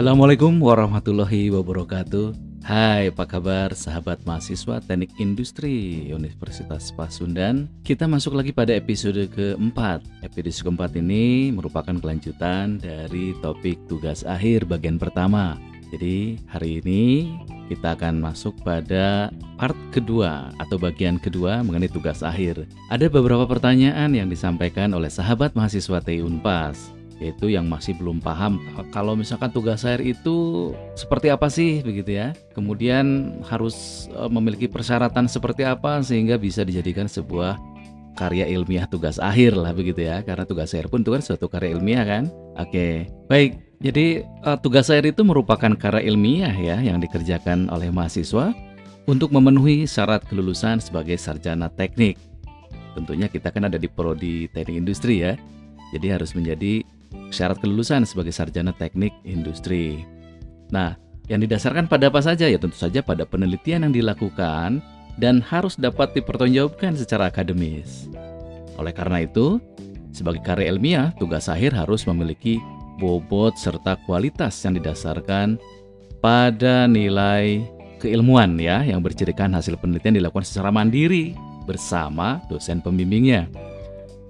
Assalamualaikum warahmatullahi wabarakatuh. Hai, apa kabar sahabat mahasiswa Teknik Industri Universitas Pasundan? Kita masuk lagi pada episode keempat. Episode keempat ini merupakan kelanjutan dari topik tugas akhir bagian pertama. Jadi hari ini kita akan masuk pada part kedua atau bagian kedua mengenai tugas akhir. Ada beberapa pertanyaan yang disampaikan oleh sahabat mahasiswa TI Unpas yaitu yang masih belum paham kalau misalkan tugas akhir itu seperti apa sih begitu ya. Kemudian harus e, memiliki persyaratan seperti apa sehingga bisa dijadikan sebuah karya ilmiah tugas akhir lah begitu ya. Karena tugas akhir pun itu kan suatu karya ilmiah kan. Oke. Baik, jadi e, tugas akhir itu merupakan karya ilmiah ya yang dikerjakan oleh mahasiswa untuk memenuhi syarat kelulusan sebagai sarjana teknik. Tentunya kita kan ada di prodi teknik industri ya. Jadi harus menjadi syarat kelulusan sebagai sarjana teknik industri. Nah, yang didasarkan pada apa saja? Ya tentu saja pada penelitian yang dilakukan dan harus dapat dipertanggungjawabkan secara akademis. Oleh karena itu, sebagai karya ilmiah, tugas akhir harus memiliki bobot serta kualitas yang didasarkan pada nilai keilmuan ya yang bercirikan hasil penelitian dilakukan secara mandiri bersama dosen pembimbingnya.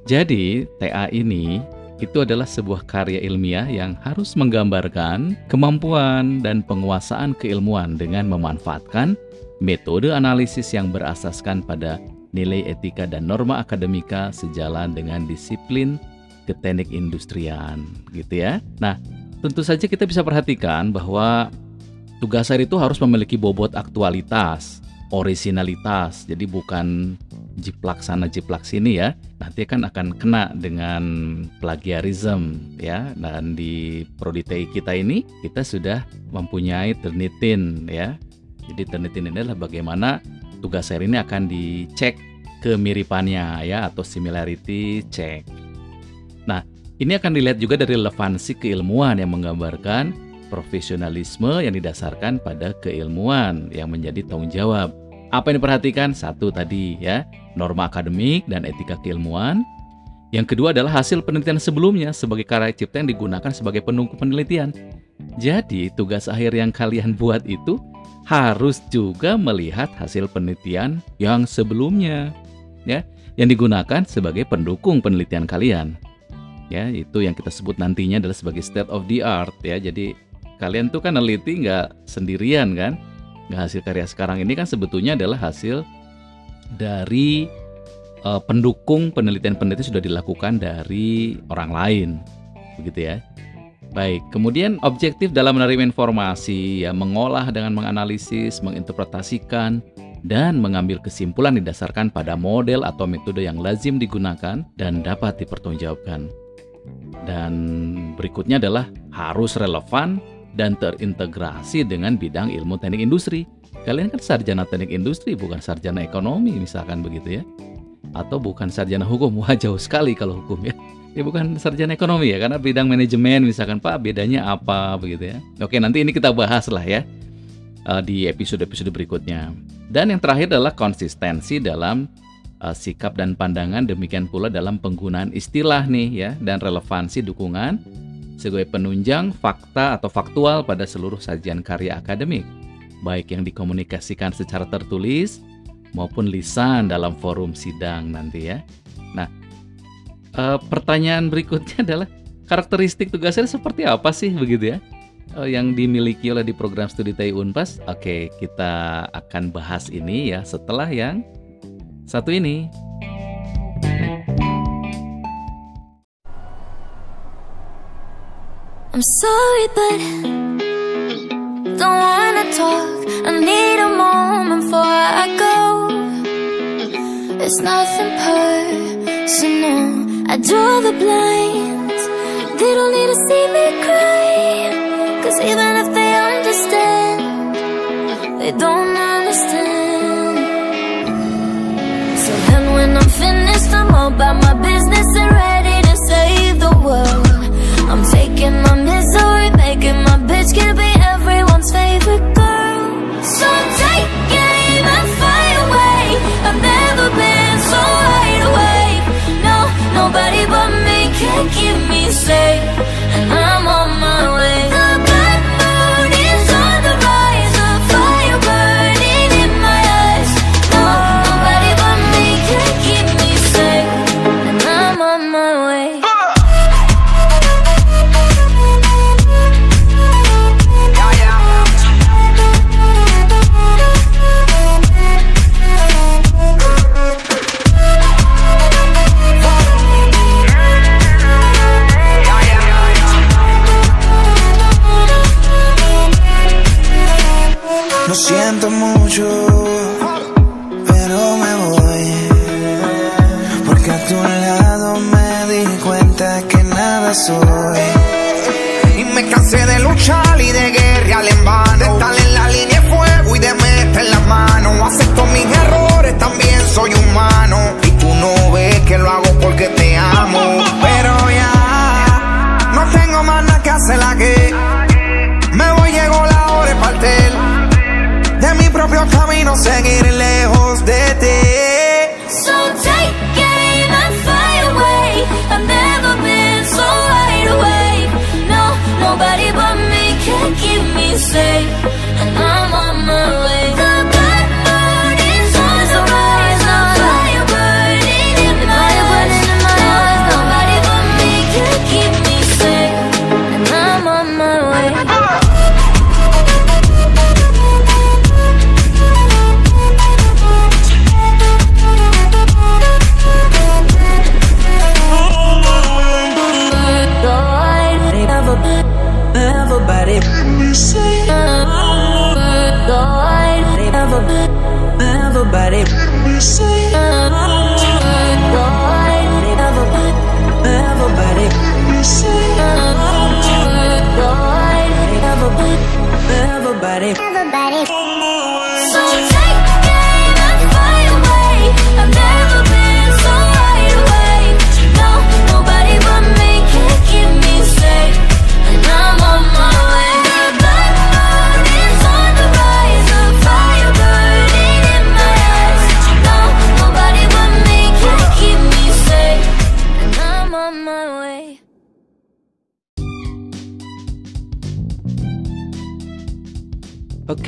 Jadi, TA ini itu adalah sebuah karya ilmiah yang harus menggambarkan kemampuan dan penguasaan keilmuan dengan memanfaatkan metode analisis yang berasaskan pada nilai etika dan norma akademika sejalan dengan disiplin keteknik industrian gitu ya. Nah, tentu saja kita bisa perhatikan bahwa tugas akhir itu harus memiliki bobot aktualitas, originalitas. Jadi bukan jiplak sana jiplak sini ya. Nanti kan akan kena dengan plagiarism ya. Dan di prodi TI kita ini kita sudah mempunyai Turnitin ya. Jadi Turnitin ini adalah bagaimana tugas seri ini akan dicek kemiripannya ya atau similarity check. Nah ini akan dilihat juga dari relevansi keilmuan yang menggambarkan profesionalisme yang didasarkan pada keilmuan yang menjadi tanggung jawab apa yang diperhatikan? Satu tadi ya, norma akademik dan etika keilmuan. Yang kedua adalah hasil penelitian sebelumnya sebagai karya cipta yang digunakan sebagai penunggu penelitian. Jadi, tugas akhir yang kalian buat itu harus juga melihat hasil penelitian yang sebelumnya ya, yang digunakan sebagai pendukung penelitian kalian. Ya, itu yang kita sebut nantinya adalah sebagai state of the art ya. Jadi, kalian tuh kan neliti nggak sendirian kan? Nggak hasil karya sekarang ini kan sebetulnya adalah hasil dari uh, pendukung penelitian-penelitian sudah dilakukan dari orang lain, begitu ya. Baik, kemudian objektif dalam menerima informasi ya mengolah dengan menganalisis, menginterpretasikan dan mengambil kesimpulan didasarkan pada model atau metode yang lazim digunakan dan dapat dipertanggungjawabkan. Dan berikutnya adalah harus relevan dan terintegrasi dengan bidang ilmu teknik industri. Kalian kan sarjana teknik industri bukan sarjana ekonomi misalkan begitu ya. Atau bukan sarjana hukum. Wah jauh sekali kalau hukum ya. Ya bukan sarjana ekonomi ya karena bidang manajemen misalkan Pak bedanya apa begitu ya. Oke nanti ini kita bahas lah ya uh, di episode-episode berikutnya. Dan yang terakhir adalah konsistensi dalam uh, sikap dan pandangan demikian pula dalam penggunaan istilah nih ya dan relevansi dukungan sebagai penunjang fakta atau faktual pada seluruh sajian karya akademik, baik yang dikomunikasikan secara tertulis maupun lisan dalam forum sidang nanti ya. Nah, e, pertanyaan berikutnya adalah karakteristik tugasnya seperti apa sih begitu ya? E, yang dimiliki oleh di program studi TI Unpas. Oke, kita akan bahas ini ya setelah yang satu ini. I'm sorry, but don't wanna talk. I need a moment before I go. It's nothing personal. I draw the blinds. They don't need to see me cry. Cause even if they understand, they don't understand. So then when I'm finished, I'm all about my business and ready to save the world. I'm taking my misery, making my bitch can be everyone's favorite girl. So take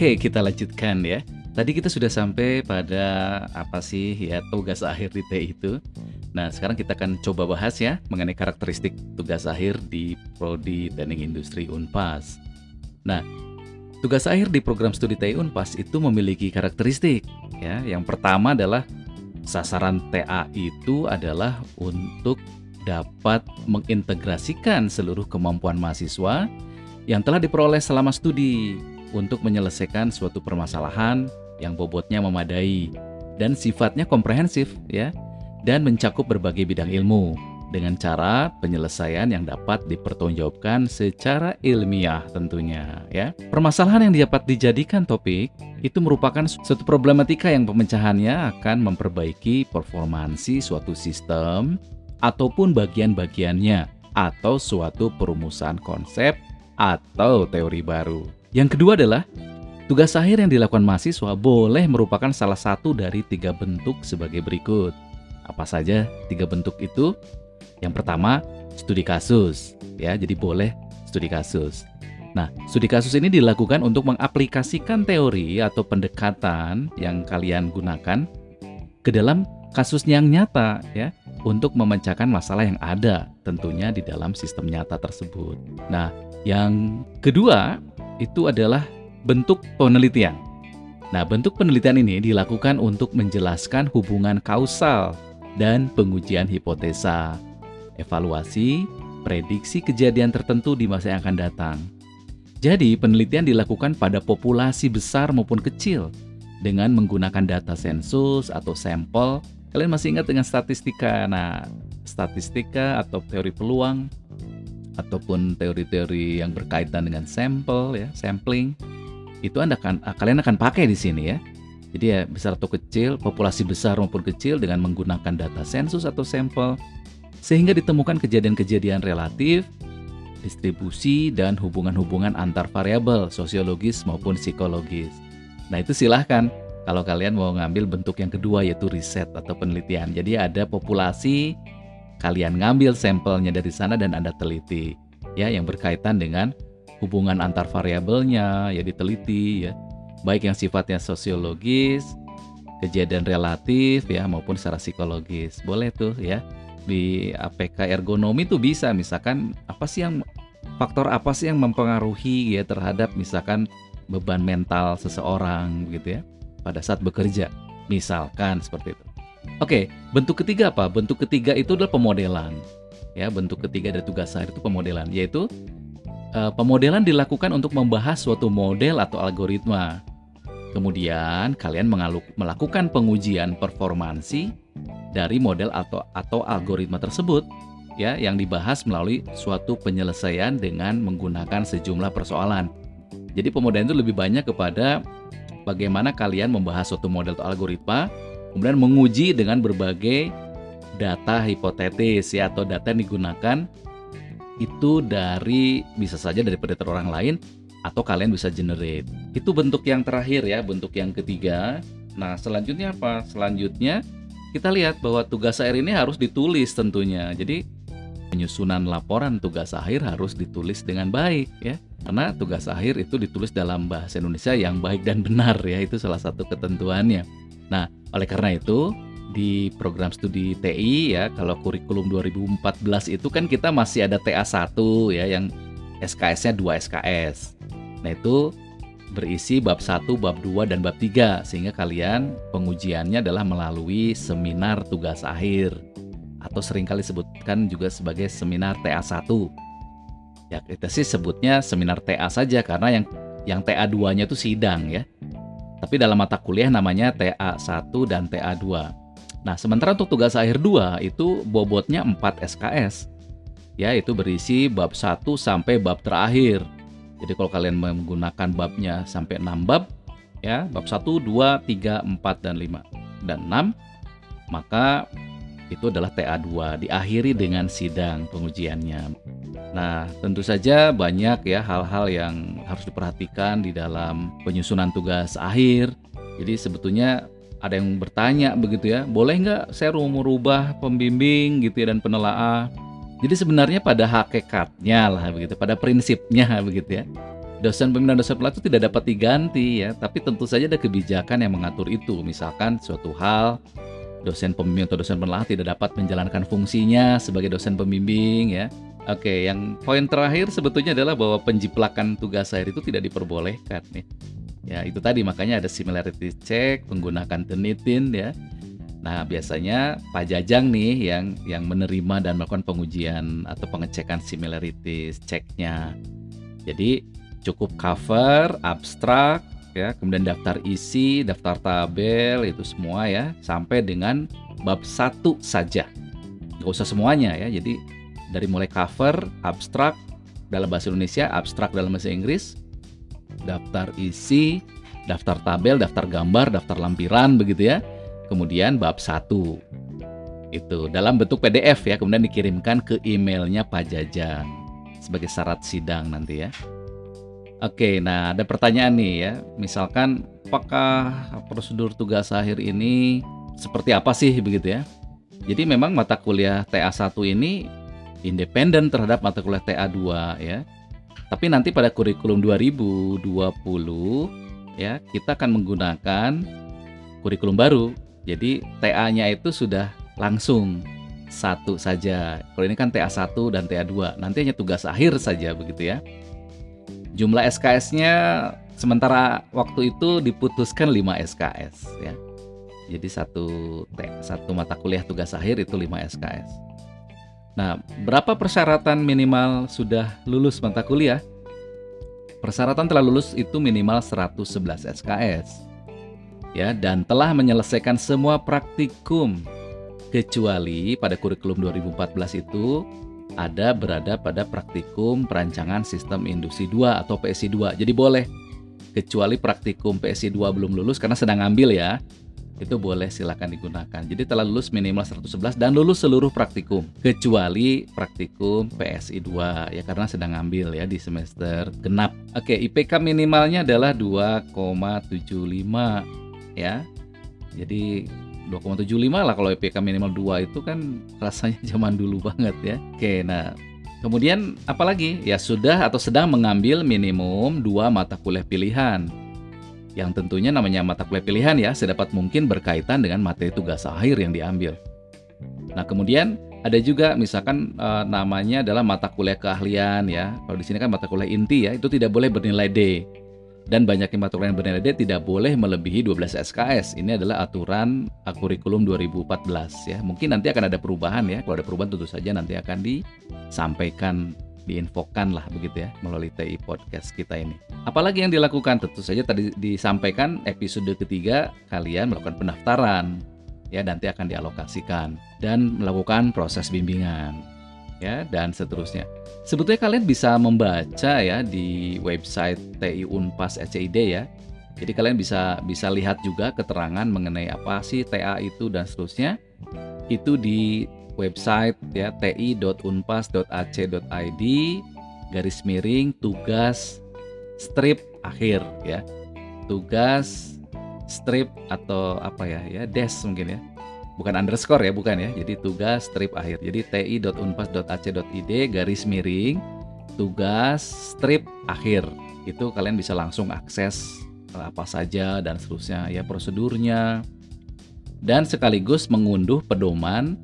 Oke, kita lanjutkan ya. Tadi kita sudah sampai pada apa sih ya tugas akhir di T itu. Nah, sekarang kita akan coba bahas ya mengenai karakteristik tugas akhir di Prodi Teknik Industri Unpas. Nah, tugas akhir di program studi TI Unpas itu memiliki karakteristik ya. Yang pertama adalah sasaran TA itu adalah untuk dapat mengintegrasikan seluruh kemampuan mahasiswa yang telah diperoleh selama studi untuk menyelesaikan suatu permasalahan yang bobotnya memadai dan sifatnya komprehensif ya dan mencakup berbagai bidang ilmu dengan cara penyelesaian yang dapat dipertanggungjawabkan secara ilmiah tentunya ya. Permasalahan yang dapat dijadikan topik itu merupakan suatu problematika yang pemecahannya akan memperbaiki performansi suatu sistem ataupun bagian-bagiannya atau suatu perumusan konsep atau teori baru. Yang kedua adalah tugas akhir yang dilakukan mahasiswa boleh merupakan salah satu dari tiga bentuk sebagai berikut. Apa saja tiga bentuk itu? Yang pertama, studi kasus, ya. Jadi boleh studi kasus. Nah, studi kasus ini dilakukan untuk mengaplikasikan teori atau pendekatan yang kalian gunakan ke dalam kasus yang nyata, ya, untuk memecahkan masalah yang ada tentunya di dalam sistem nyata tersebut. Nah, yang kedua itu adalah bentuk penelitian. Nah, bentuk penelitian ini dilakukan untuk menjelaskan hubungan kausal dan pengujian hipotesa, evaluasi, prediksi kejadian tertentu di masa yang akan datang. Jadi, penelitian dilakukan pada populasi besar maupun kecil dengan menggunakan data sensus atau sampel. Kalian masih ingat dengan statistika? Nah, statistika atau teori peluang ataupun teori-teori yang berkaitan dengan sampel ya, sampling itu Anda akan kalian akan pakai di sini ya. Jadi ya besar atau kecil, populasi besar maupun kecil dengan menggunakan data sensus atau sampel sehingga ditemukan kejadian-kejadian relatif, distribusi dan hubungan-hubungan antar variabel sosiologis maupun psikologis. Nah, itu silahkan kalau kalian mau ngambil bentuk yang kedua yaitu riset atau penelitian. Jadi ada populasi kalian ngambil sampelnya dari sana dan Anda teliti ya yang berkaitan dengan hubungan antar variabelnya ya diteliti ya. Baik yang sifatnya sosiologis kejadian relatif ya maupun secara psikologis. Boleh tuh ya di APK ergonomi tuh bisa misalkan apa sih yang faktor apa sih yang mempengaruhi ya terhadap misalkan beban mental seseorang gitu ya pada saat bekerja. Misalkan seperti itu Oke, bentuk ketiga apa? Bentuk ketiga itu adalah pemodelan. Ya, bentuk ketiga dari tugas akhir itu pemodelan, yaitu eh, pemodelan dilakukan untuk membahas suatu model atau algoritma. Kemudian kalian mengalu- melakukan pengujian performansi dari model atau atau algoritma tersebut ya yang dibahas melalui suatu penyelesaian dengan menggunakan sejumlah persoalan. Jadi pemodelan itu lebih banyak kepada bagaimana kalian membahas suatu model atau algoritma, kemudian menguji dengan berbagai data hipotetis ya atau data yang digunakan itu dari bisa saja dari predator orang lain atau kalian bisa generate. Itu bentuk yang terakhir ya, bentuk yang ketiga. Nah, selanjutnya apa? Selanjutnya kita lihat bahwa tugas akhir ini harus ditulis tentunya. Jadi penyusunan laporan tugas akhir harus ditulis dengan baik ya. Karena tugas akhir itu ditulis dalam bahasa Indonesia yang baik dan benar ya, itu salah satu ketentuannya. Nah, oleh karena itu di program studi TI ya kalau kurikulum 2014 itu kan kita masih ada TA1 ya yang SKS-nya 2 SKS. Nah, itu berisi bab 1, bab 2 dan bab 3 sehingga kalian pengujiannya adalah melalui seminar tugas akhir atau sering kali disebutkan juga sebagai seminar TA1. Ya, kita sih sebutnya seminar TA saja karena yang yang TA2-nya itu sidang ya. Tapi dalam mata kuliah namanya TA1 dan TA2. Nah, sementara untuk tugas akhir 2 itu bobotnya 4 SKS. Ya, itu berisi bab 1 sampai bab terakhir. Jadi kalau kalian menggunakan babnya sampai 6 bab, ya, bab 1, 2, 3, 4 dan 5 dan 6, maka itu adalah TA2 diakhiri dengan sidang pengujiannya. Nah, tentu saja banyak ya hal-hal yang harus diperhatikan di dalam penyusunan tugas akhir. Jadi sebetulnya ada yang bertanya begitu ya, boleh nggak saya merubah pembimbing gitu ya dan penelaah? Jadi sebenarnya pada hakikatnya lah begitu, pada prinsipnya begitu ya. Dosen pembimbing dan dosen penelaah itu tidak dapat diganti ya, tapi tentu saja ada kebijakan yang mengatur itu. Misalkan suatu hal dosen pembimbing atau dosen penelaah tidak dapat menjalankan fungsinya sebagai dosen pembimbing ya. Oke, yang poin terakhir sebetulnya adalah bahwa penjiplakan tugas akhir itu tidak diperbolehkan nih. Ya, itu tadi makanya ada similarity check menggunakan Turnitin ya. Nah, biasanya Pak Jajang nih yang yang menerima dan melakukan pengujian atau pengecekan similarity checknya. Jadi cukup cover, abstrak, ya, kemudian daftar isi, daftar tabel itu semua ya, sampai dengan bab satu saja. Nggak usah semuanya ya. Jadi dari mulai cover, abstrak dalam bahasa Indonesia, abstrak dalam bahasa Inggris, daftar isi, daftar tabel, daftar gambar, daftar lampiran begitu ya. Kemudian bab 1. Itu dalam bentuk PDF ya, kemudian dikirimkan ke emailnya Pak Jajang sebagai syarat sidang nanti ya. Oke, nah ada pertanyaan nih ya. Misalkan apakah prosedur tugas akhir ini seperti apa sih begitu ya? Jadi memang mata kuliah TA1 ini independen terhadap mata kuliah TA2 ya. Tapi nanti pada kurikulum 2020 ya, kita akan menggunakan kurikulum baru. Jadi TA-nya itu sudah langsung satu saja. Kalau ini kan TA1 dan TA2, nanti hanya tugas akhir saja begitu ya. Jumlah SKS-nya sementara waktu itu diputuskan 5 SKS ya. Jadi satu satu mata kuliah tugas akhir itu 5 SKS. Nah, berapa persyaratan minimal sudah lulus mata kuliah? Persyaratan telah lulus itu minimal 111 SKS. Ya, dan telah menyelesaikan semua praktikum kecuali pada kurikulum 2014 itu ada berada pada praktikum perancangan sistem industri 2 atau PSI 2. Jadi boleh kecuali praktikum PSI 2 belum lulus karena sedang ngambil ya itu boleh silakan digunakan. Jadi telah lulus minimal 111 dan lulus seluruh praktikum kecuali praktikum PSI 2 ya karena sedang ngambil ya di semester genap. Oke, IPK minimalnya adalah 2,75 ya. Jadi 2,75 lah kalau IPK minimal 2 itu kan rasanya zaman dulu banget ya. Oke, nah Kemudian apalagi ya sudah atau sedang mengambil minimum dua mata kuliah pilihan yang tentunya namanya mata kuliah pilihan ya sedapat mungkin berkaitan dengan materi tugas akhir yang diambil. Nah kemudian ada juga misalkan e, namanya adalah mata kuliah keahlian ya. Kalau di sini kan mata kuliah inti ya itu tidak boleh bernilai D. Dan banyaknya mata kuliah yang bernilai D tidak boleh melebihi 12 SKS. Ini adalah aturan kurikulum 2014 ya. Mungkin nanti akan ada perubahan ya. Kalau ada perubahan tentu saja nanti akan disampaikan diinfokan lah begitu ya melalui TI podcast kita ini. Apalagi yang dilakukan tentu saja tadi disampaikan episode ketiga kalian melakukan pendaftaran ya nanti akan dialokasikan dan melakukan proses bimbingan ya dan seterusnya. Sebetulnya kalian bisa membaca ya di website TI Unpas ECID ya. Jadi kalian bisa bisa lihat juga keterangan mengenai apa sih TA itu dan seterusnya. Itu di website ya ti.unpas.ac.id garis miring tugas strip akhir ya. Tugas strip atau apa ya ya dash mungkin ya. Bukan underscore ya, bukan ya. Jadi tugas strip akhir. Jadi ti.unpas.ac.id garis miring tugas strip akhir. Itu kalian bisa langsung akses apa saja dan seterusnya ya prosedurnya dan sekaligus mengunduh pedoman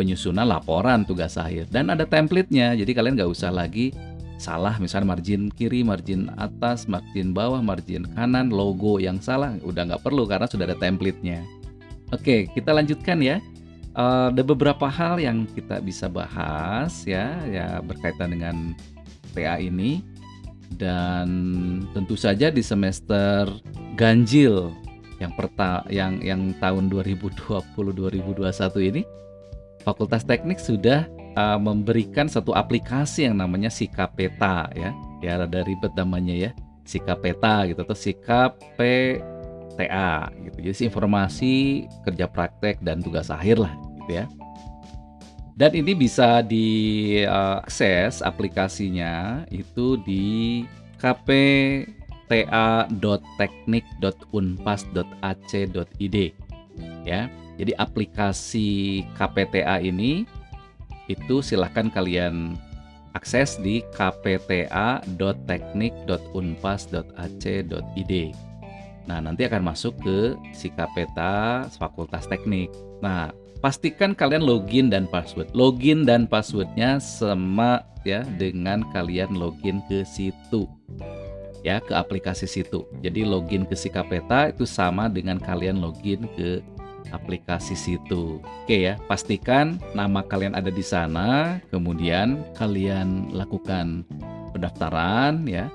penyusunan laporan tugas akhir. Dan ada template-nya jadi kalian nggak usah lagi salah misalnya margin kiri margin atas margin bawah margin kanan logo yang salah udah nggak perlu karena sudah ada template-nya. Oke kita lanjutkan ya. Uh, ada beberapa hal yang kita bisa bahas ya ya berkaitan dengan TA ini. Dan tentu saja di semester ganjil yang perta yang yang tahun 2020 2021 ini Fakultas Teknik sudah uh, memberikan satu aplikasi yang namanya Sikapeta ya. Ya ada ribet namanya ya. Sikapeta gitu atau Sikap PTA gitu. Jadi informasi kerja praktek dan tugas akhir lah gitu ya. Dan ini bisa diakses aplikasinya itu di kpta.teknik.unpas.ac.id ya. Jadi aplikasi KPTA ini itu silahkan kalian akses di kpta.teknik.unpas.ac.id. Nah, nanti akan masuk ke si KPTA Fakultas Teknik. Nah, pastikan kalian login dan password. Login dan passwordnya sama ya dengan kalian login ke situ. Ya, ke aplikasi situ. Jadi login ke si KPTA itu sama dengan kalian login ke aplikasi situ. Oke ya, pastikan nama kalian ada di sana, kemudian kalian lakukan pendaftaran ya.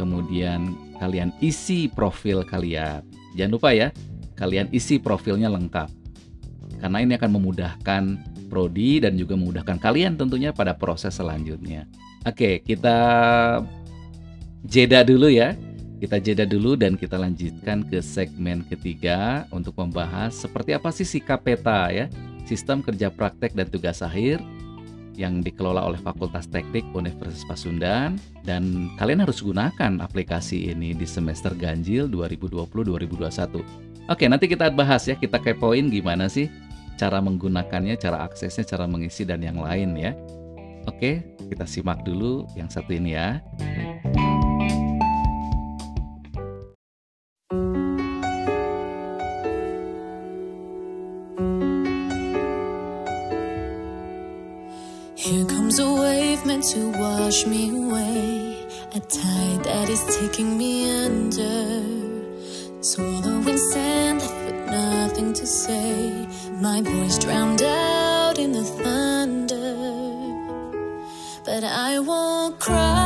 Kemudian kalian isi profil kalian. Jangan lupa ya, kalian isi profilnya lengkap. Karena ini akan memudahkan prodi dan juga memudahkan kalian tentunya pada proses selanjutnya. Oke, kita jeda dulu ya kita jeda dulu dan kita lanjutkan ke segmen ketiga untuk membahas seperti apa sih sikap peta ya, sistem kerja praktek dan tugas akhir yang dikelola oleh Fakultas Teknik Universitas Pasundan dan kalian harus gunakan aplikasi ini di semester ganjil 2020-2021. Oke, nanti kita bahas ya, kita kepoin gimana sih cara menggunakannya, cara aksesnya, cara mengisi dan yang lain ya. Oke, kita simak dulu yang satu ini ya. Wash me away. A tide that is taking me under. Swallowing sand with nothing to say. My voice drowned out in the thunder. But I won't cry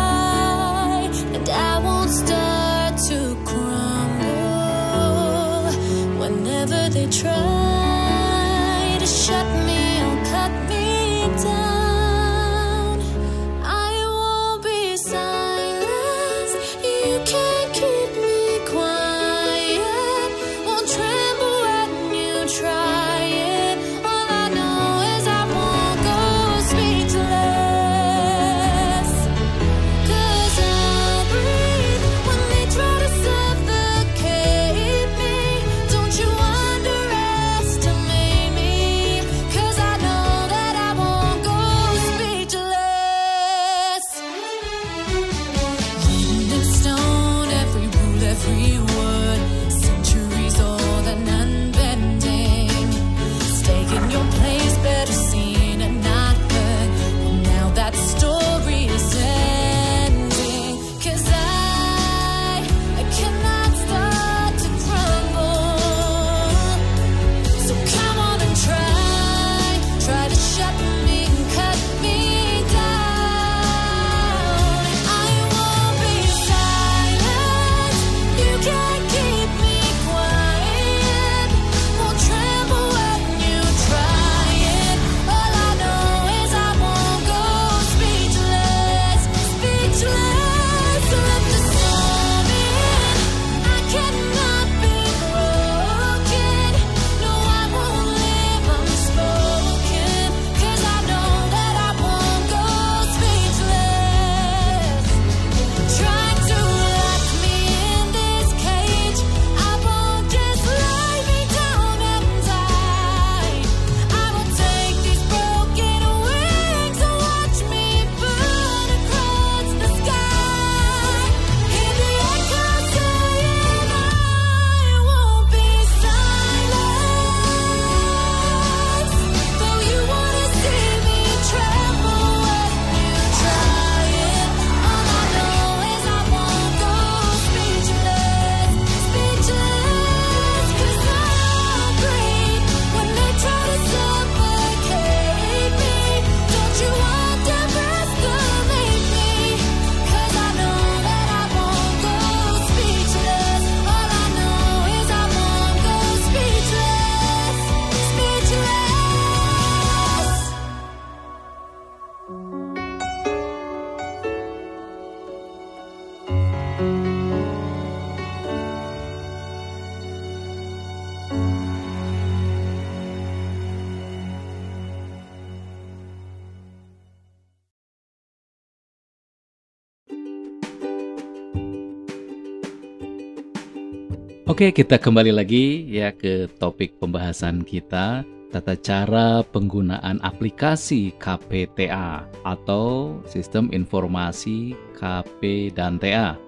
Oke, kita kembali lagi ya ke topik pembahasan kita tata cara penggunaan aplikasi KPTA atau Sistem Informasi KP dan TA.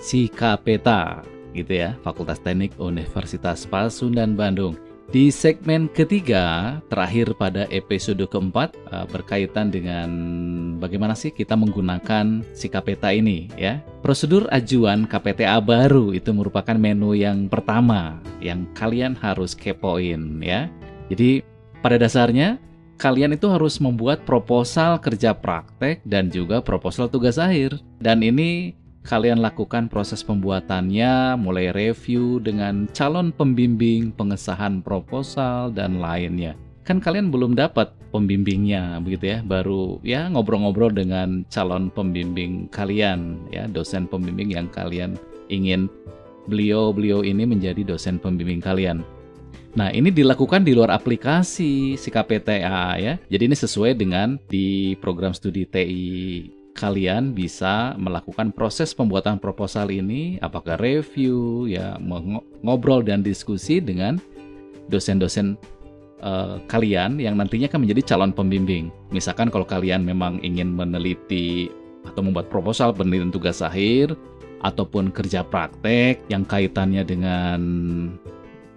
Si KPTA gitu ya, Fakultas Teknik Universitas Pasundan Bandung. Di segmen ketiga, terakhir pada episode keempat, eh, berkaitan dengan bagaimana sih kita menggunakan si KPTA ini ya. Prosedur ajuan KPTA baru itu merupakan menu yang pertama yang kalian harus kepoin ya. Jadi pada dasarnya kalian itu harus membuat proposal kerja praktek dan juga proposal tugas akhir. Dan ini kalian lakukan proses pembuatannya mulai review dengan calon pembimbing, pengesahan proposal dan lainnya. Kan kalian belum dapat pembimbingnya begitu ya, baru ya ngobrol-ngobrol dengan calon pembimbing kalian ya, dosen pembimbing yang kalian ingin beliau-beliau ini menjadi dosen pembimbing kalian. Nah, ini dilakukan di luar aplikasi si KPTA ya. Jadi ini sesuai dengan di program studi TI kalian bisa melakukan proses pembuatan proposal ini apakah review ya ngobrol dan diskusi dengan dosen-dosen uh, kalian yang nantinya akan menjadi calon pembimbing. Misalkan kalau kalian memang ingin meneliti atau membuat proposal penelitian tugas akhir ataupun kerja praktek yang kaitannya dengan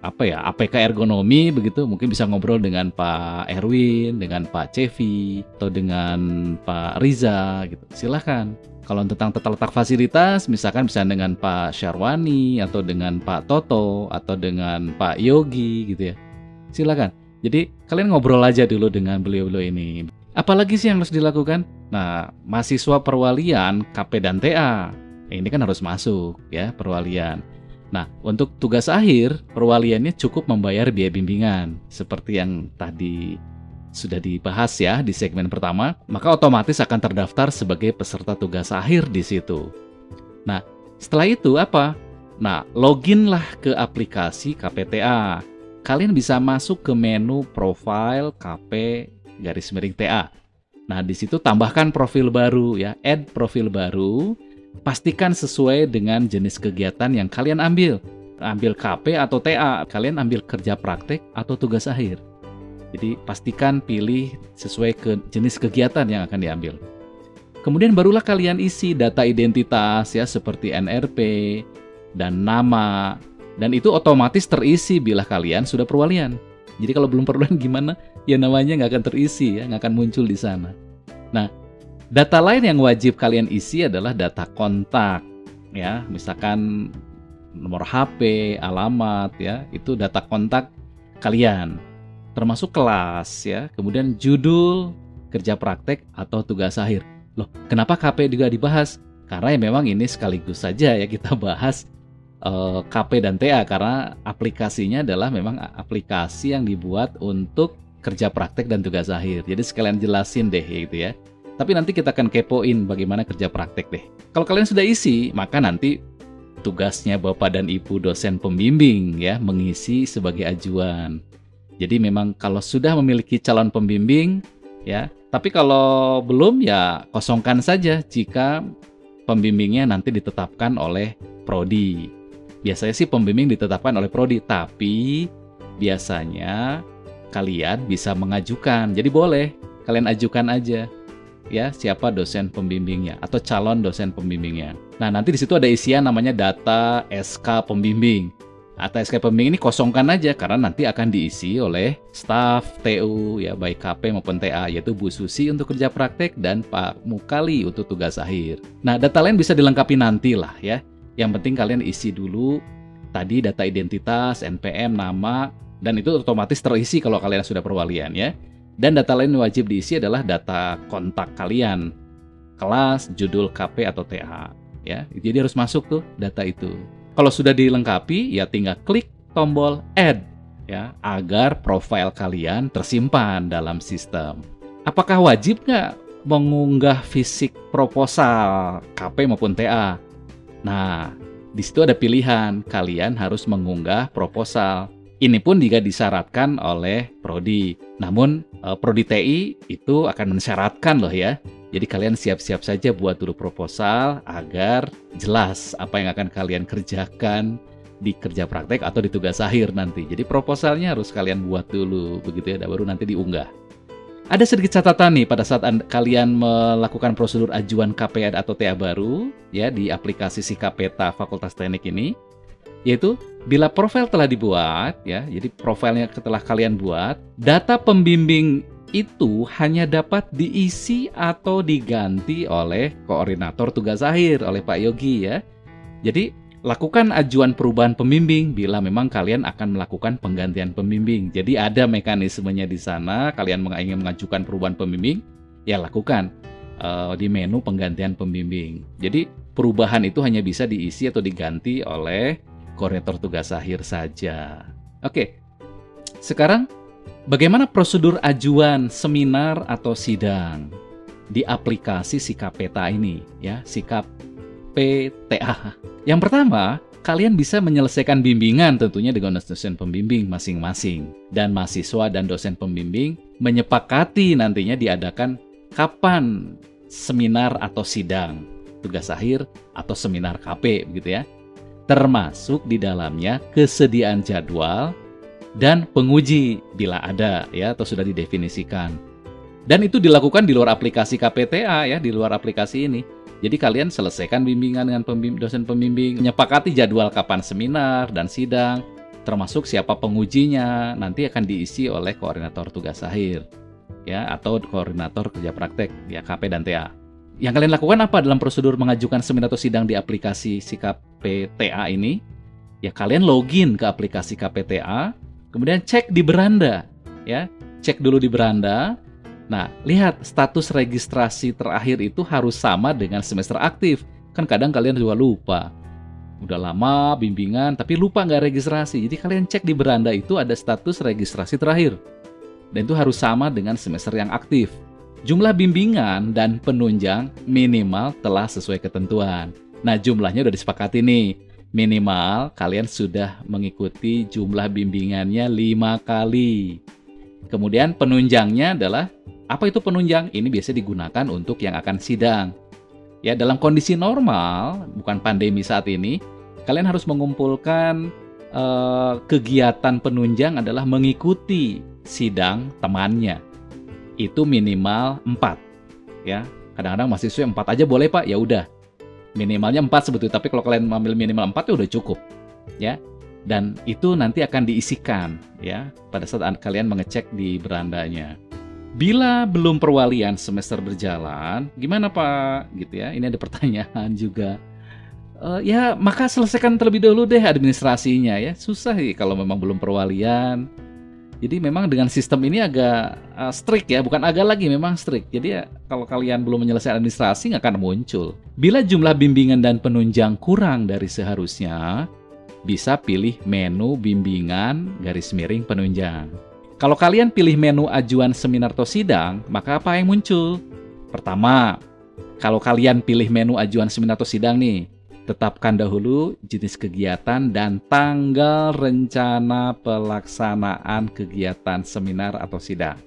apa ya APK ergonomi begitu mungkin bisa ngobrol dengan Pak Erwin dengan Pak Cevi atau dengan Pak Riza gitu. Silahkan. Kalau tentang tata letak fasilitas misalkan bisa dengan Pak Syarwani atau dengan Pak Toto atau dengan Pak Yogi gitu ya. Silahkan. Jadi kalian ngobrol aja dulu dengan beliau-beliau ini. Apalagi sih yang harus dilakukan? Nah mahasiswa perwalian KP dan TA ini kan harus masuk ya perwalian Nah, untuk tugas akhir, perwaliannya cukup membayar biaya bimbingan, seperti yang tadi sudah dibahas ya di segmen pertama, maka otomatis akan terdaftar sebagai peserta tugas akhir di situ. Nah, setelah itu apa? Nah, loginlah ke aplikasi KPTA. Kalian bisa masuk ke menu profile KP garis miring TA. Nah, di situ tambahkan profil baru ya, add profil baru pastikan sesuai dengan jenis kegiatan yang kalian ambil. Ambil KP atau TA, kalian ambil kerja praktek atau tugas akhir. Jadi pastikan pilih sesuai ke jenis kegiatan yang akan diambil. Kemudian barulah kalian isi data identitas ya seperti NRP dan nama dan itu otomatis terisi bila kalian sudah perwalian. Jadi kalau belum perwalian gimana? Ya namanya nggak akan terisi ya, nggak akan muncul di sana. Nah, Data lain yang wajib kalian isi adalah data kontak ya, misalkan nomor HP, alamat ya, itu data kontak kalian. Termasuk kelas ya, kemudian judul, kerja praktek atau tugas akhir. Loh, kenapa KP juga dibahas? Karena ya memang ini sekaligus saja ya kita bahas eh, KP dan TA karena aplikasinya adalah memang aplikasi yang dibuat untuk kerja praktek dan tugas akhir. Jadi sekalian jelasin deh gitu ya. Tapi nanti kita akan kepoin bagaimana kerja praktek deh. Kalau kalian sudah isi, maka nanti tugasnya Bapak dan Ibu dosen pembimbing ya mengisi sebagai ajuan. Jadi memang kalau sudah memiliki calon pembimbing ya, tapi kalau belum ya kosongkan saja jika pembimbingnya nanti ditetapkan oleh prodi. Biasanya sih pembimbing ditetapkan oleh prodi, tapi biasanya kalian bisa mengajukan. Jadi boleh kalian ajukan aja ya siapa dosen pembimbingnya atau calon dosen pembimbingnya. Nah, nanti di situ ada isian namanya data SK pembimbing. Atau SK pembimbing ini kosongkan aja karena nanti akan diisi oleh staf TU ya baik KP maupun TA yaitu Bu Susi untuk kerja praktek dan Pak Mukali untuk tugas akhir. Nah, data lain bisa dilengkapi nanti lah ya. Yang penting kalian isi dulu tadi data identitas, NPM, nama dan itu otomatis terisi kalau kalian sudah perwalian ya. Dan data lain yang wajib diisi adalah data kontak kalian, kelas, judul KP atau TA. Ya, jadi harus masuk tuh data itu. Kalau sudah dilengkapi, ya tinggal klik tombol Add ya agar profil kalian tersimpan dalam sistem. Apakah wajib nggak mengunggah fisik proposal KP maupun TA? Nah, di situ ada pilihan. Kalian harus mengunggah proposal. Ini pun juga disyaratkan oleh prodi. Namun uh, prodi TI itu akan mensyaratkan loh ya. Jadi kalian siap-siap saja buat dulu proposal agar jelas apa yang akan kalian kerjakan di kerja praktek atau di tugas akhir nanti. Jadi proposalnya harus kalian buat dulu begitu ya, baru nanti diunggah. Ada sedikit catatan nih pada saat kalian melakukan prosedur ajuan KPA atau TA baru ya di aplikasi Sikap Peta Fakultas Teknik ini yaitu bila profil telah dibuat ya, jadi profilnya setelah kalian buat, data pembimbing itu hanya dapat diisi atau diganti oleh koordinator tugas akhir oleh Pak Yogi ya. Jadi lakukan ajuan perubahan pembimbing bila memang kalian akan melakukan penggantian pembimbing. Jadi ada mekanismenya di sana, kalian ingin mengajukan perubahan pembimbing, ya lakukan uh, di menu penggantian pembimbing. Jadi perubahan itu hanya bisa diisi atau diganti oleh koordinator tugas akhir saja. Oke, sekarang bagaimana prosedur ajuan seminar atau sidang di aplikasi Sikap Peta ini ya, Sikap PTA. Yang pertama, kalian bisa menyelesaikan bimbingan tentunya dengan dosen pembimbing masing-masing. Dan mahasiswa dan dosen pembimbing menyepakati nantinya diadakan kapan seminar atau sidang, tugas akhir atau seminar KP begitu ya. Termasuk di dalamnya kesediaan jadwal dan penguji bila ada ya atau sudah didefinisikan. Dan itu dilakukan di luar aplikasi KPTA ya, di luar aplikasi ini. Jadi kalian selesaikan bimbingan dengan pembimbing, dosen pembimbing, menyepakati jadwal kapan seminar dan sidang, termasuk siapa pengujinya, nanti akan diisi oleh koordinator tugas akhir, ya atau koordinator kerja praktek, ya KP dan TA. Yang kalian lakukan apa dalam prosedur mengajukan seminar atau sidang di aplikasi Sikap PTA ini? Ya kalian login ke aplikasi KPTA, kemudian cek di beranda, ya cek dulu di beranda, Nah, lihat status registrasi terakhir itu harus sama dengan semester aktif. Kan kadang kalian juga lupa. Udah lama bimbingan tapi lupa nggak registrasi. Jadi kalian cek di beranda itu ada status registrasi terakhir. Dan itu harus sama dengan semester yang aktif. Jumlah bimbingan dan penunjang minimal telah sesuai ketentuan. Nah, jumlahnya udah disepakati nih. Minimal kalian sudah mengikuti jumlah bimbingannya lima kali. Kemudian penunjangnya adalah apa itu penunjang? Ini biasanya digunakan untuk yang akan sidang. Ya, dalam kondisi normal, bukan pandemi saat ini, kalian harus mengumpulkan eh, kegiatan penunjang adalah mengikuti sidang temannya. Itu minimal 4. Ya, kadang-kadang mahasiswa 4 aja boleh, Pak. Ya udah. Minimalnya 4 sebetulnya, tapi kalau kalian mengambil minimal 4 ya udah cukup. Ya. Dan itu nanti akan diisikan ya pada saat kalian mengecek di berandanya. Bila belum perwalian semester berjalan, gimana Pak? Gitu ya. Ini ada pertanyaan juga. Uh, ya maka selesaikan terlebih dahulu deh administrasinya ya. Susah sih kalau memang belum perwalian. Jadi memang dengan sistem ini agak uh, strict ya, bukan agak lagi memang strict. Jadi ya kalau kalian belum menyelesaikan administrasi nggak akan muncul. Bila jumlah bimbingan dan penunjang kurang dari seharusnya, bisa pilih menu bimbingan garis miring penunjang. Kalau kalian pilih menu ajuan seminar atau sidang, maka apa yang muncul? Pertama, kalau kalian pilih menu ajuan seminar atau sidang nih, tetapkan dahulu jenis kegiatan dan tanggal rencana pelaksanaan kegiatan seminar atau sidang.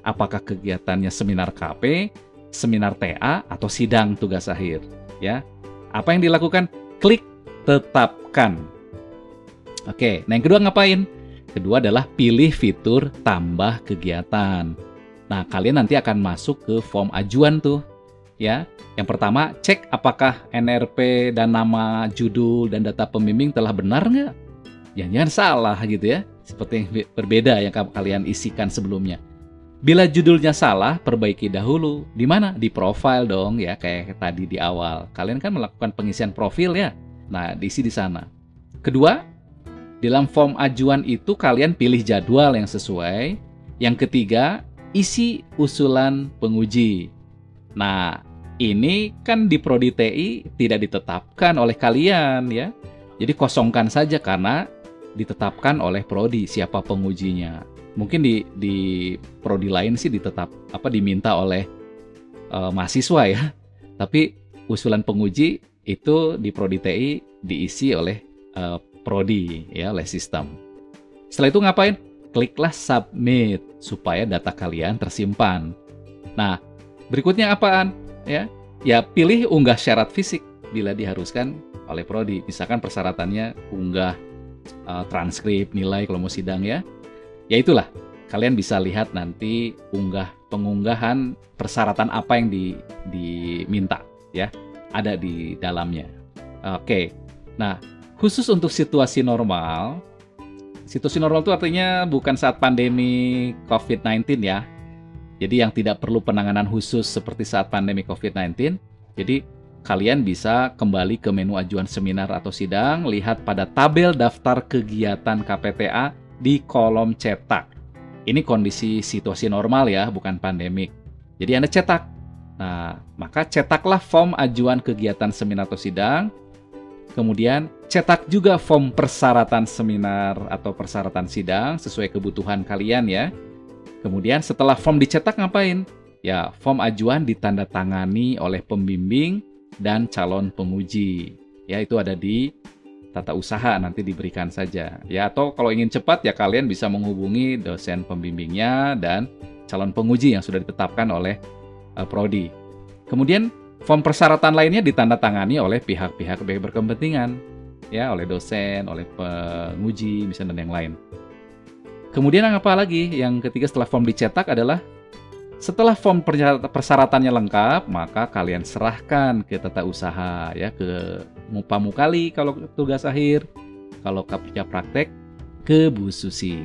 Apakah kegiatannya seminar KP, seminar TA, atau sidang tugas akhir? Ya, apa yang dilakukan? Klik tetapkan. Oke, nah yang kedua ngapain? Kedua adalah pilih fitur tambah kegiatan. Nah, kalian nanti akan masuk ke form ajuan tuh. Ya, yang pertama cek apakah NRP dan nama judul dan data pembimbing telah benar nggak? Jangan-jangan salah gitu ya, seperti yang berbeda yang kalian isikan sebelumnya. Bila judulnya salah, perbaiki dahulu. Di mana? Di profile dong ya, kayak tadi di awal. Kalian kan melakukan pengisian profil ya. Nah, diisi di sana. Kedua, dalam form ajuan itu kalian pilih jadwal yang sesuai. Yang ketiga, isi usulan penguji. Nah, ini kan di Prodi TI tidak ditetapkan oleh kalian ya. Jadi kosongkan saja karena ditetapkan oleh prodi siapa pengujinya. Mungkin di di prodi lain sih ditetap apa diminta oleh uh, mahasiswa ya. Tapi usulan penguji itu di prodi TI diisi oleh uh, prodi ya oleh sistem. Setelah itu ngapain? Kliklah submit supaya data kalian tersimpan. Nah, berikutnya apaan? Ya, ya pilih unggah syarat fisik bila diharuskan oleh prodi. Misalkan persyaratannya unggah uh, transkrip, nilai kalau mau sidang ya. Ya itulah, kalian bisa lihat nanti unggah pengunggahan persyaratan apa yang di, diminta ya, ada di dalamnya. Oke. Nah, khusus untuk situasi normal, situasi normal itu artinya bukan saat pandemi COVID-19 ya. Jadi yang tidak perlu penanganan khusus seperti saat pandemi COVID-19. Jadi kalian bisa kembali ke menu ajuan seminar atau sidang, lihat pada tabel daftar kegiatan KPTA di kolom cetak. Ini kondisi situasi normal ya, bukan pandemik. Jadi Anda cetak. Nah, maka cetaklah form ajuan kegiatan seminar atau sidang. Kemudian cetak juga form persyaratan seminar atau persyaratan sidang sesuai kebutuhan kalian ya. Kemudian setelah form dicetak ngapain? Ya, form ajuan ditandatangani oleh pembimbing dan calon penguji. Ya, itu ada di tata usaha nanti diberikan saja. Ya, atau kalau ingin cepat ya kalian bisa menghubungi dosen pembimbingnya dan calon penguji yang sudah ditetapkan oleh uh, prodi. Kemudian form persyaratan lainnya ditandatangani oleh pihak-pihak berkepentingan, ya, oleh dosen, oleh penguji, misalnya dan yang lain. Kemudian apa lagi? Yang ketiga setelah form dicetak adalah setelah form persyaratannya lengkap, maka kalian serahkan ke tata usaha ya ke Mupamukali kalau tugas akhir, kalau kerja praktek ke Bu Susi.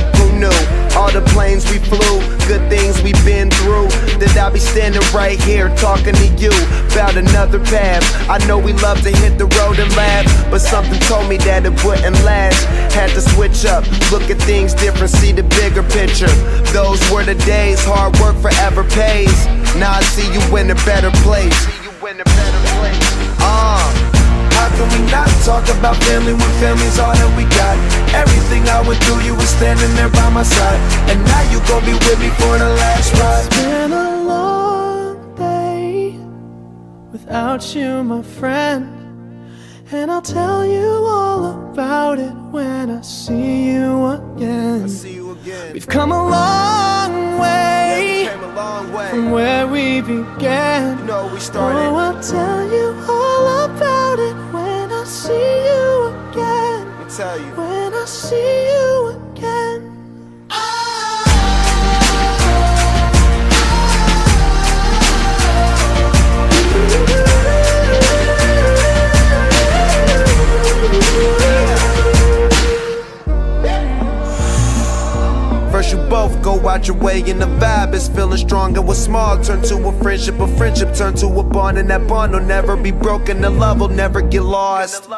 knew? All the planes we flew, good things we've been through. That I'll be standing right here talking to you about another path. I know we love to hit the road and laugh, but something told me that it wouldn't last. Had to switch up, look at things different, see the bigger picture. Those were the days, hard work forever pays. Now I see you in a better place. See you in a better place. Can we not talk about family when family's all that we got? Everything I went through, you were standing there by my side. And now you gon' be with me for the last ride. It's been a long day without you, my friend. And I'll tell you all about it when I see you again. See you again. We've come a long way, yeah, a long way. from where we began. You know, we started. Oh, I'll tell you all about it see you again. tell you. When I see you again. Both go out your way and the vibe is feeling strong and what's small turn to a friendship, a friendship turn to a bond and that bond will never be broken, the love will never get lost.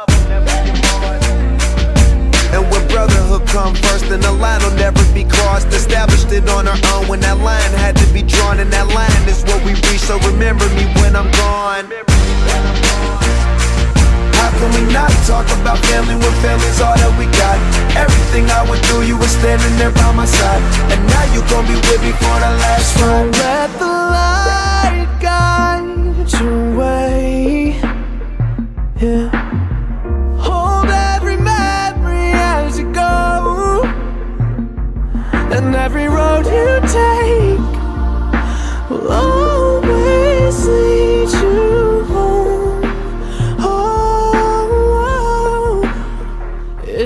And when brotherhood come first, then the line will never be crossed. Established it on our own when that line had to be drawn, and that line is what we reach. So remember me when I'm gone. How can we not talk about family when family's all that we got? Everything I went through, you were standing there by my side. And now you gon' be with me for the last ride. Let the light guide your way. Yeah. Hold every memory as you go. And every road you take will always lead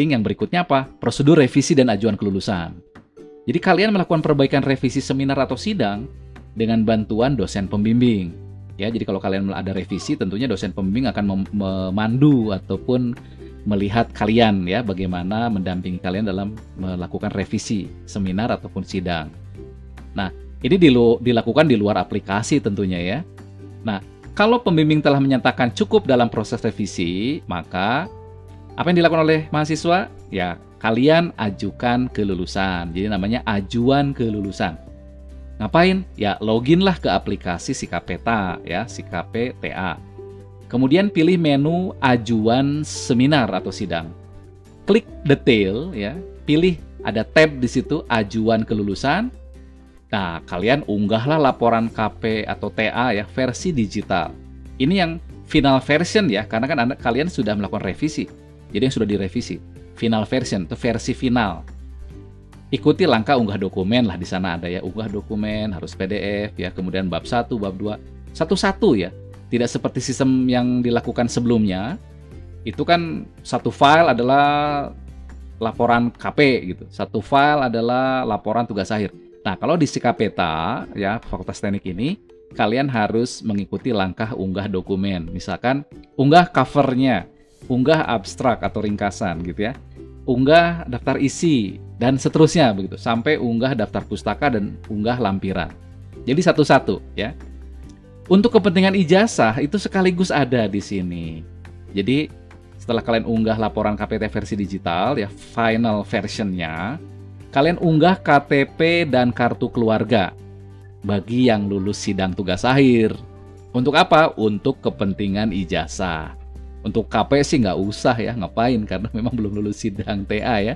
penting yang berikutnya apa? Prosedur revisi dan ajuan kelulusan. Jadi kalian melakukan perbaikan revisi seminar atau sidang dengan bantuan dosen pembimbing. Ya, jadi kalau kalian ada revisi, tentunya dosen pembimbing akan mem- memandu ataupun melihat kalian ya bagaimana mendampingi kalian dalam melakukan revisi seminar ataupun sidang. Nah, ini dilu- dilakukan di luar aplikasi tentunya ya. Nah, kalau pembimbing telah menyatakan cukup dalam proses revisi, maka apa yang dilakukan oleh mahasiswa? Ya, kalian ajukan kelulusan. Jadi namanya ajuan kelulusan. Ngapain? Ya, loginlah ke aplikasi Sikapeta ya, Sikapeta. Kemudian pilih menu ajuan seminar atau sidang. Klik detail ya, pilih ada tab di situ ajuan kelulusan. Nah, kalian unggahlah laporan KP atau TA ya versi digital. Ini yang final version ya, karena kan anda, kalian sudah melakukan revisi. Jadi yang sudah direvisi. Final version itu versi final. Ikuti langkah unggah dokumen lah di sana ada ya, unggah dokumen harus PDF ya, kemudian bab 1, bab 2, satu-satu ya. Tidak seperti sistem yang dilakukan sebelumnya. Itu kan satu file adalah laporan KP gitu. Satu file adalah laporan tugas akhir. Nah, kalau di Sikapeta ya, Fakultas Teknik ini kalian harus mengikuti langkah unggah dokumen. Misalkan unggah covernya, unggah abstrak atau ringkasan gitu ya. Unggah daftar isi dan seterusnya begitu sampai unggah daftar pustaka dan unggah lampiran. Jadi satu-satu ya. Untuk kepentingan ijazah itu sekaligus ada di sini. Jadi setelah kalian unggah laporan KPT versi digital ya final versionnya, kalian unggah KTP dan kartu keluarga bagi yang lulus sidang tugas akhir. Untuk apa? Untuk kepentingan ijazah. Untuk KP sih nggak usah ya, ngapain? Karena memang belum lulus sidang TA ya.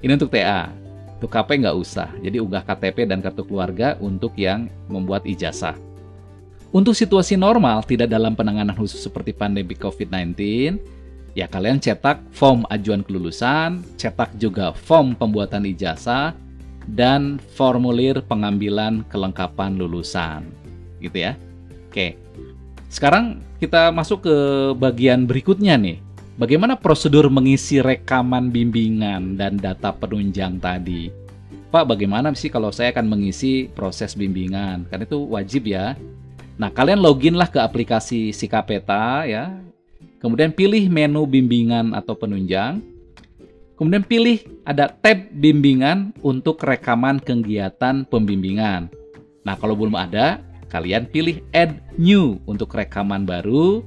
Ini untuk TA. Untuk KP nggak usah. Jadi unggah KTP dan kartu keluarga untuk yang membuat ijazah. Untuk situasi normal, tidak dalam penanganan khusus seperti pandemi COVID-19, ya kalian cetak form ajuan kelulusan, cetak juga form pembuatan ijazah, dan formulir pengambilan kelengkapan lulusan. Gitu ya. Oke. Sekarang kita masuk ke bagian berikutnya nih. Bagaimana prosedur mengisi rekaman bimbingan dan data penunjang tadi? Pak, bagaimana sih kalau saya akan mengisi proses bimbingan? Kan itu wajib ya. Nah, kalian loginlah ke aplikasi Sikapeta ya. Kemudian pilih menu bimbingan atau penunjang. Kemudian pilih ada tab bimbingan untuk rekaman kegiatan pembimbingan. Nah, kalau belum ada, kalian pilih add new untuk rekaman baru.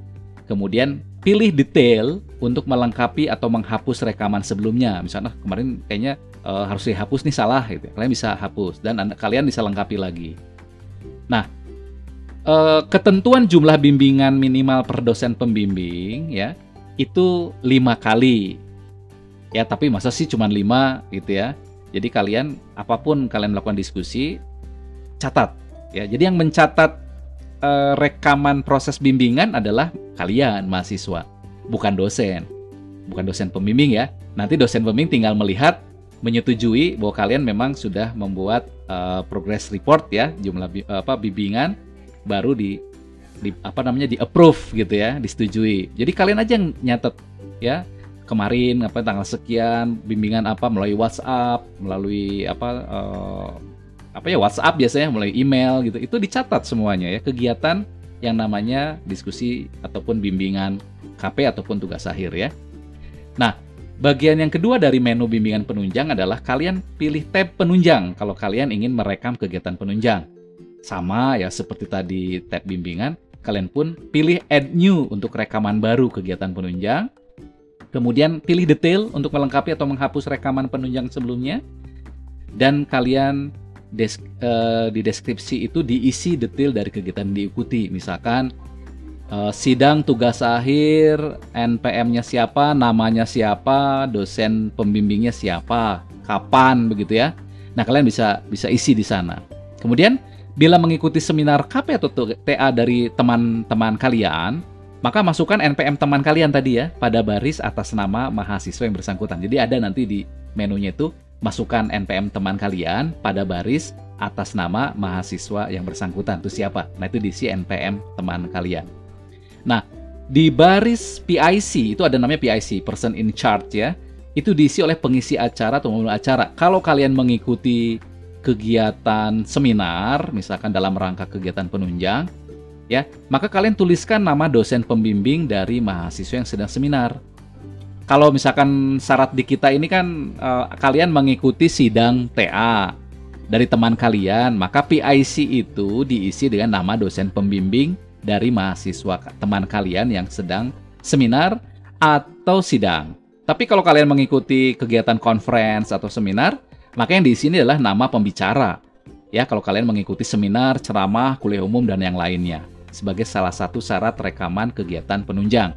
Kemudian pilih detail untuk melengkapi atau menghapus rekaman sebelumnya. Misalnya kemarin kayaknya uh, harus dihapus nih salah gitu. Kalian bisa hapus dan anda, kalian bisa lengkapi lagi. Nah, uh, ketentuan jumlah bimbingan minimal per dosen pembimbing ya itu lima kali ya tapi masa sih cuma lima gitu ya jadi kalian apa pun kalian melakukan diskusi catat ya jadi yang mencatat uh, rekaman proses bimbingan adalah kalian mahasiswa bukan dosen bukan dosen pembimbing ya nanti dosen pembimbing tinggal melihat menyetujui bahwa kalian memang sudah membuat uh, progress report ya jumlah apa bimbingan baru di, di apa namanya di approve gitu ya, disetujui. Jadi kalian aja yang nyatet ya kemarin apa tanggal sekian bimbingan apa melalui WhatsApp, melalui apa uh, apa ya WhatsApp biasanya melalui email gitu. Itu dicatat semuanya ya kegiatan yang namanya diskusi ataupun bimbingan KP ataupun tugas akhir ya. Nah, bagian yang kedua dari menu bimbingan penunjang adalah kalian pilih tab penunjang kalau kalian ingin merekam kegiatan penunjang. Sama ya seperti tadi tab bimbingan, kalian pun pilih add new untuk rekaman baru kegiatan penunjang. Kemudian pilih detail untuk melengkapi atau menghapus rekaman penunjang sebelumnya. Dan kalian des uh, di deskripsi itu diisi detail dari kegiatan yang diikuti. Misalkan uh, sidang tugas akhir, NPM-nya siapa, namanya siapa, dosen pembimbingnya siapa, kapan begitu ya. Nah, kalian bisa bisa isi di sana. Kemudian bila mengikuti seminar KP atau TA dari teman-teman kalian, maka masukkan NPM teman kalian tadi ya pada baris atas nama mahasiswa yang bersangkutan. Jadi ada nanti di menunya itu masukkan NPM teman kalian pada baris atas nama mahasiswa yang bersangkutan. Itu siapa? Nah, itu diisi NPM teman kalian. Nah, di baris PIC itu ada namanya PIC, person in charge ya. itu diisi oleh pengisi acara atau pembawa acara. Kalau kalian mengikuti kegiatan seminar, misalkan dalam rangka kegiatan penunjang, ya, maka kalian tuliskan nama dosen pembimbing dari mahasiswa yang sedang seminar. Kalau misalkan syarat di kita ini kan eh, kalian mengikuti sidang TA dari teman kalian, maka PIC itu diisi dengan nama dosen pembimbing dari mahasiswa teman kalian yang sedang seminar atau sidang. Tapi kalau kalian mengikuti kegiatan conference atau seminar, maka yang di sini adalah nama pembicara. Ya, kalau kalian mengikuti seminar, ceramah, kuliah umum dan yang lainnya sebagai salah satu syarat rekaman kegiatan penunjang.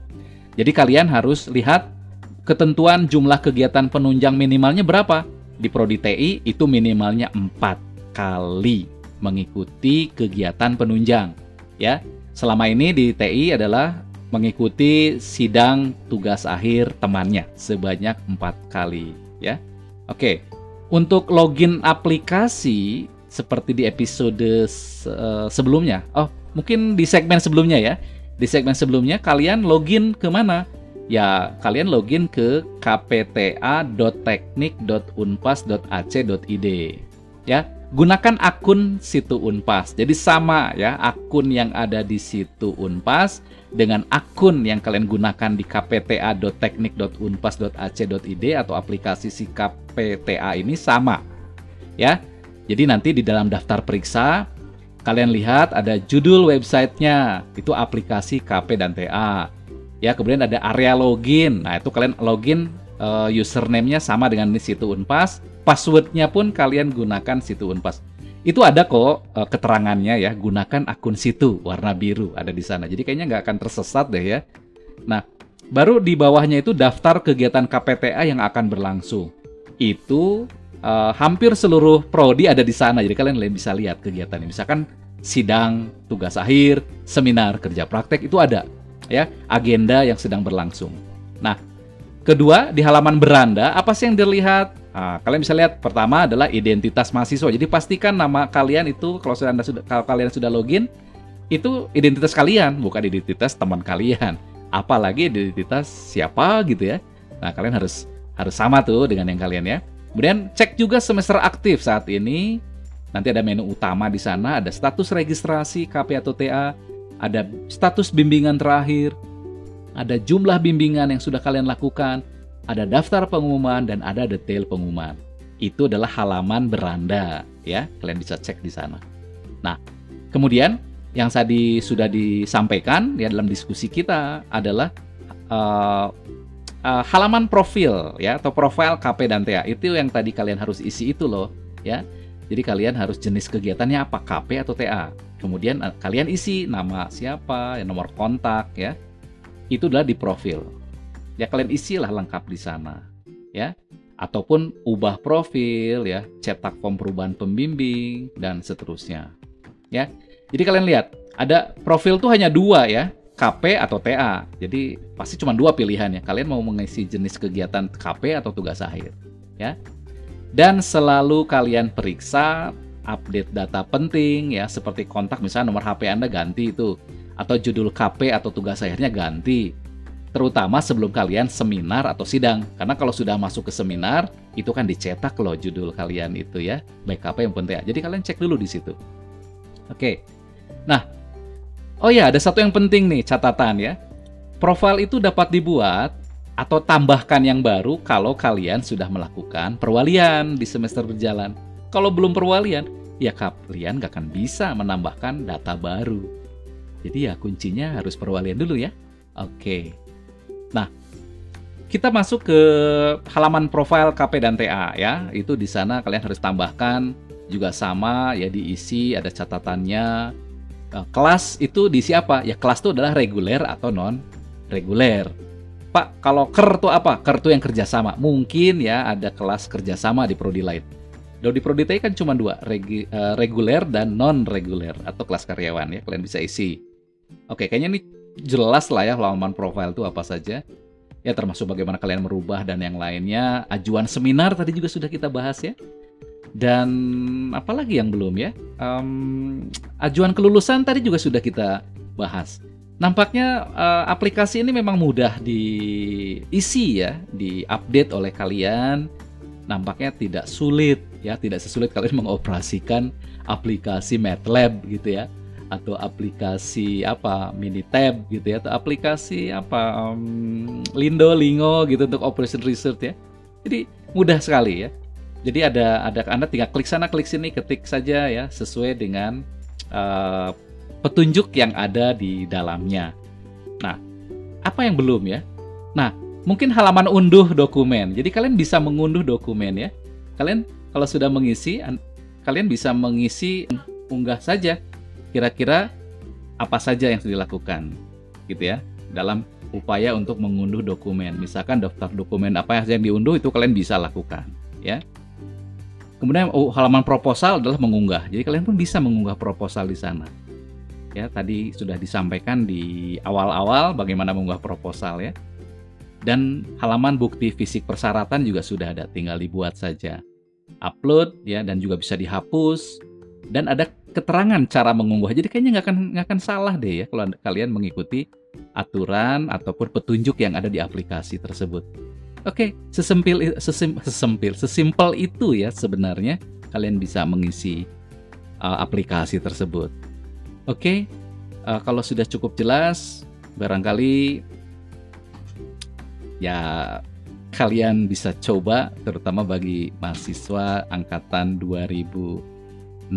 Jadi kalian harus lihat ketentuan jumlah kegiatan penunjang minimalnya berapa. Di Prodi TI itu minimalnya 4 kali mengikuti kegiatan penunjang. Ya, selama ini di TI adalah mengikuti sidang tugas akhir temannya sebanyak empat kali ya. Oke, untuk login aplikasi seperti di episode uh, sebelumnya. Oh, mungkin di segmen sebelumnya ya. Di segmen sebelumnya kalian login ke mana? Ya, kalian login ke kpta.teknik.unpas.ac.id. Ya, gunakan akun situ Unpas. Jadi sama ya, akun yang ada di situ Unpas dengan akun yang kalian gunakan di kpta.teknik.unpas.ac.id atau aplikasi si KPTA ini sama. Ya. Jadi nanti di dalam daftar periksa kalian lihat ada judul websitenya, itu aplikasi KP dan TA. Ya, kemudian ada area login. Nah, itu kalian login uh, username-nya sama dengan di situ Unpas passwordnya pun kalian gunakan situ Unpas. Itu ada kok uh, keterangannya ya, gunakan akun situ warna biru ada di sana. Jadi kayaknya nggak akan tersesat deh ya. Nah, baru di bawahnya itu daftar kegiatan KPTA yang akan berlangsung. Itu uh, hampir seluruh prodi ada di sana. Jadi kalian bisa lihat kegiatannya. Misalkan sidang, tugas akhir, seminar, kerja praktek itu ada ya, agenda yang sedang berlangsung. Nah, kedua di halaman beranda apa sih yang dilihat? Nah, kalian bisa lihat pertama adalah identitas mahasiswa. Jadi pastikan nama kalian itu kalau anda sudah kalau kalian sudah login itu identitas kalian, bukan identitas teman kalian. Apalagi identitas siapa gitu ya. Nah, kalian harus harus sama tuh dengan yang kalian ya. Kemudian cek juga semester aktif saat ini. Nanti ada menu utama di sana, ada status registrasi KP atau TA, ada status bimbingan terakhir, ada jumlah bimbingan yang sudah kalian lakukan, ada daftar pengumuman dan ada detail pengumuman. Itu adalah halaman beranda ya, kalian bisa cek di sana. Nah, kemudian yang tadi sudah disampaikan ya dalam diskusi kita adalah uh, uh, halaman profil ya atau profil KP dan TA. Itu yang tadi kalian harus isi itu loh ya. Jadi kalian harus jenis kegiatannya apa KP atau TA. Kemudian uh, kalian isi nama siapa, ya, nomor kontak ya. Itu adalah di profil ya kalian isilah lengkap di sana ya ataupun ubah profil ya cetak form perubahan pembimbing dan seterusnya ya jadi kalian lihat ada profil tuh hanya dua ya KP atau TA jadi pasti cuma dua pilihan ya kalian mau mengisi jenis kegiatan KP atau tugas akhir ya dan selalu kalian periksa update data penting ya seperti kontak misalnya nomor HP Anda ganti itu atau judul KP atau tugas akhirnya ganti terutama sebelum kalian seminar atau sidang. Karena kalau sudah masuk ke seminar, itu kan dicetak loh judul kalian itu ya, baik apa yang penting. Jadi kalian cek dulu di situ. Oke. Nah, oh ya ada satu yang penting nih catatan ya. Profil itu dapat dibuat atau tambahkan yang baru kalau kalian sudah melakukan perwalian di semester berjalan. Kalau belum perwalian, ya kalian gak akan bisa menambahkan data baru. Jadi ya kuncinya harus perwalian dulu ya. Oke. Nah, kita masuk ke halaman profil KP dan TA ya. Itu di sana kalian harus tambahkan juga sama ya diisi ada catatannya. Eh, kelas itu diisi apa? Ya kelas itu adalah reguler atau non reguler. Pak, kalau ker itu apa? Ker itu yang kerjasama. Mungkin ya ada kelas kerjasama di prodi lain. Kalau di prodi TI kan cuma dua, uh, reguler dan non reguler atau kelas karyawan ya. Kalian bisa isi. Oke, kayaknya ini jelas lah ya halaman profil itu apa saja. Ya termasuk bagaimana kalian merubah dan yang lainnya. Ajuan seminar tadi juga sudah kita bahas ya. Dan apalagi yang belum ya? Um, ajuan kelulusan tadi juga sudah kita bahas. nampaknya uh, aplikasi ini memang mudah diisi ya, diupdate oleh kalian. Nampaknya tidak sulit ya, tidak sesulit kalian mengoperasikan aplikasi MATLAB gitu ya atau aplikasi apa Minitab gitu ya atau aplikasi apa um, Lindo Lingo gitu untuk operation research ya. Jadi mudah sekali ya. Jadi ada ada Anda tinggal klik sana klik sini ketik saja ya sesuai dengan uh, petunjuk yang ada di dalamnya. Nah, apa yang belum ya? Nah, mungkin halaman unduh dokumen. Jadi kalian bisa mengunduh dokumen ya. Kalian kalau sudah mengisi, kalian bisa mengisi unggah saja. Kira-kira apa saja yang dilakukan, gitu ya, dalam upaya untuk mengunduh dokumen. Misalkan daftar dokumen apa yang diunduh itu kalian bisa lakukan, ya. Kemudian oh, halaman proposal adalah mengunggah. Jadi kalian pun bisa mengunggah proposal di sana. Ya tadi sudah disampaikan di awal-awal bagaimana mengunggah proposal ya. Dan halaman bukti fisik persyaratan juga sudah ada tinggal dibuat saja. Upload ya dan juga bisa dihapus. Dan ada keterangan cara mengunggah. Jadi kayaknya nggak akan nggak akan salah deh ya kalau kalian mengikuti aturan ataupun petunjuk yang ada di aplikasi tersebut oke sesempil sesim, sesempil sesimpel itu ya sebenarnya kalian bisa mengisi uh, aplikasi tersebut Oke, uh, kalau sudah cukup jelas, barangkali ya kalian bisa coba, terutama bagi mahasiswa angkatan 2016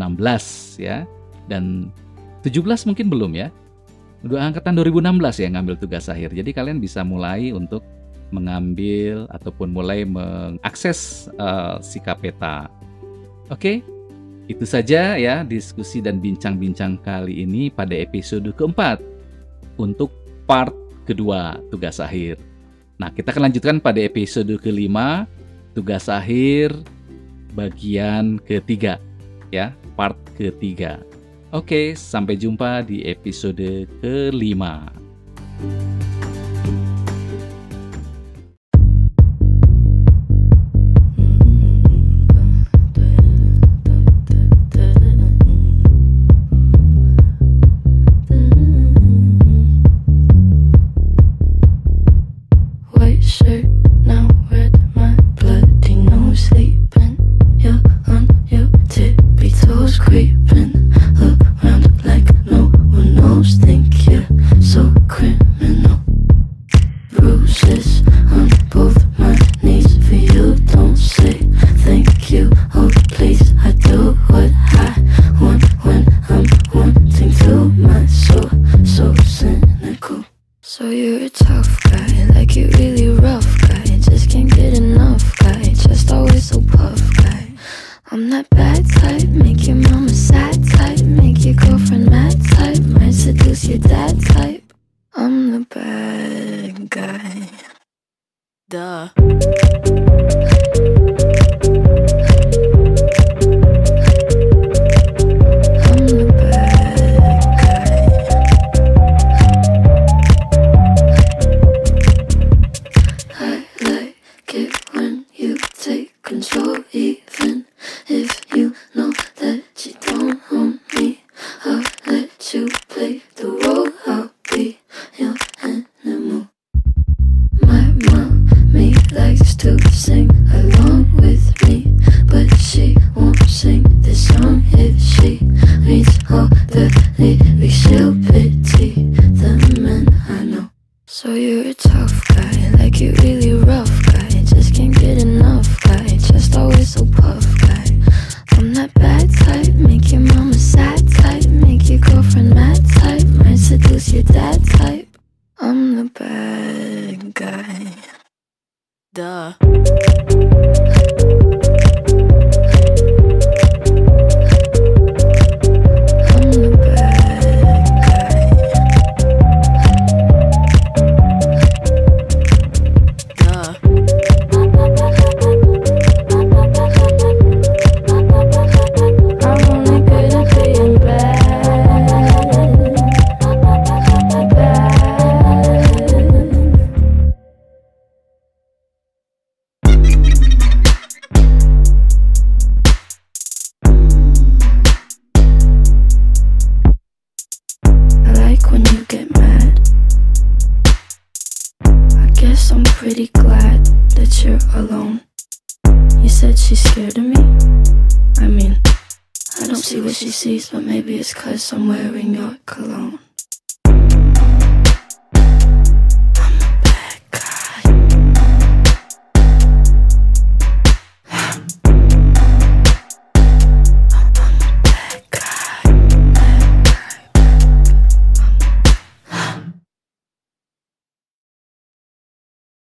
ya, dan 17 mungkin belum ya. Dua angkatan 2016 ya ngambil tugas akhir. Jadi kalian bisa mulai untuk mengambil ataupun mulai mengakses uh, si kapeta. Oke, itu saja ya diskusi dan bincang-bincang kali ini pada episode keempat untuk part kedua tugas akhir. Nah, kita akan lanjutkan pada episode kelima tugas akhir bagian ketiga ya, part ketiga. Oke, sampai jumpa di episode kelima.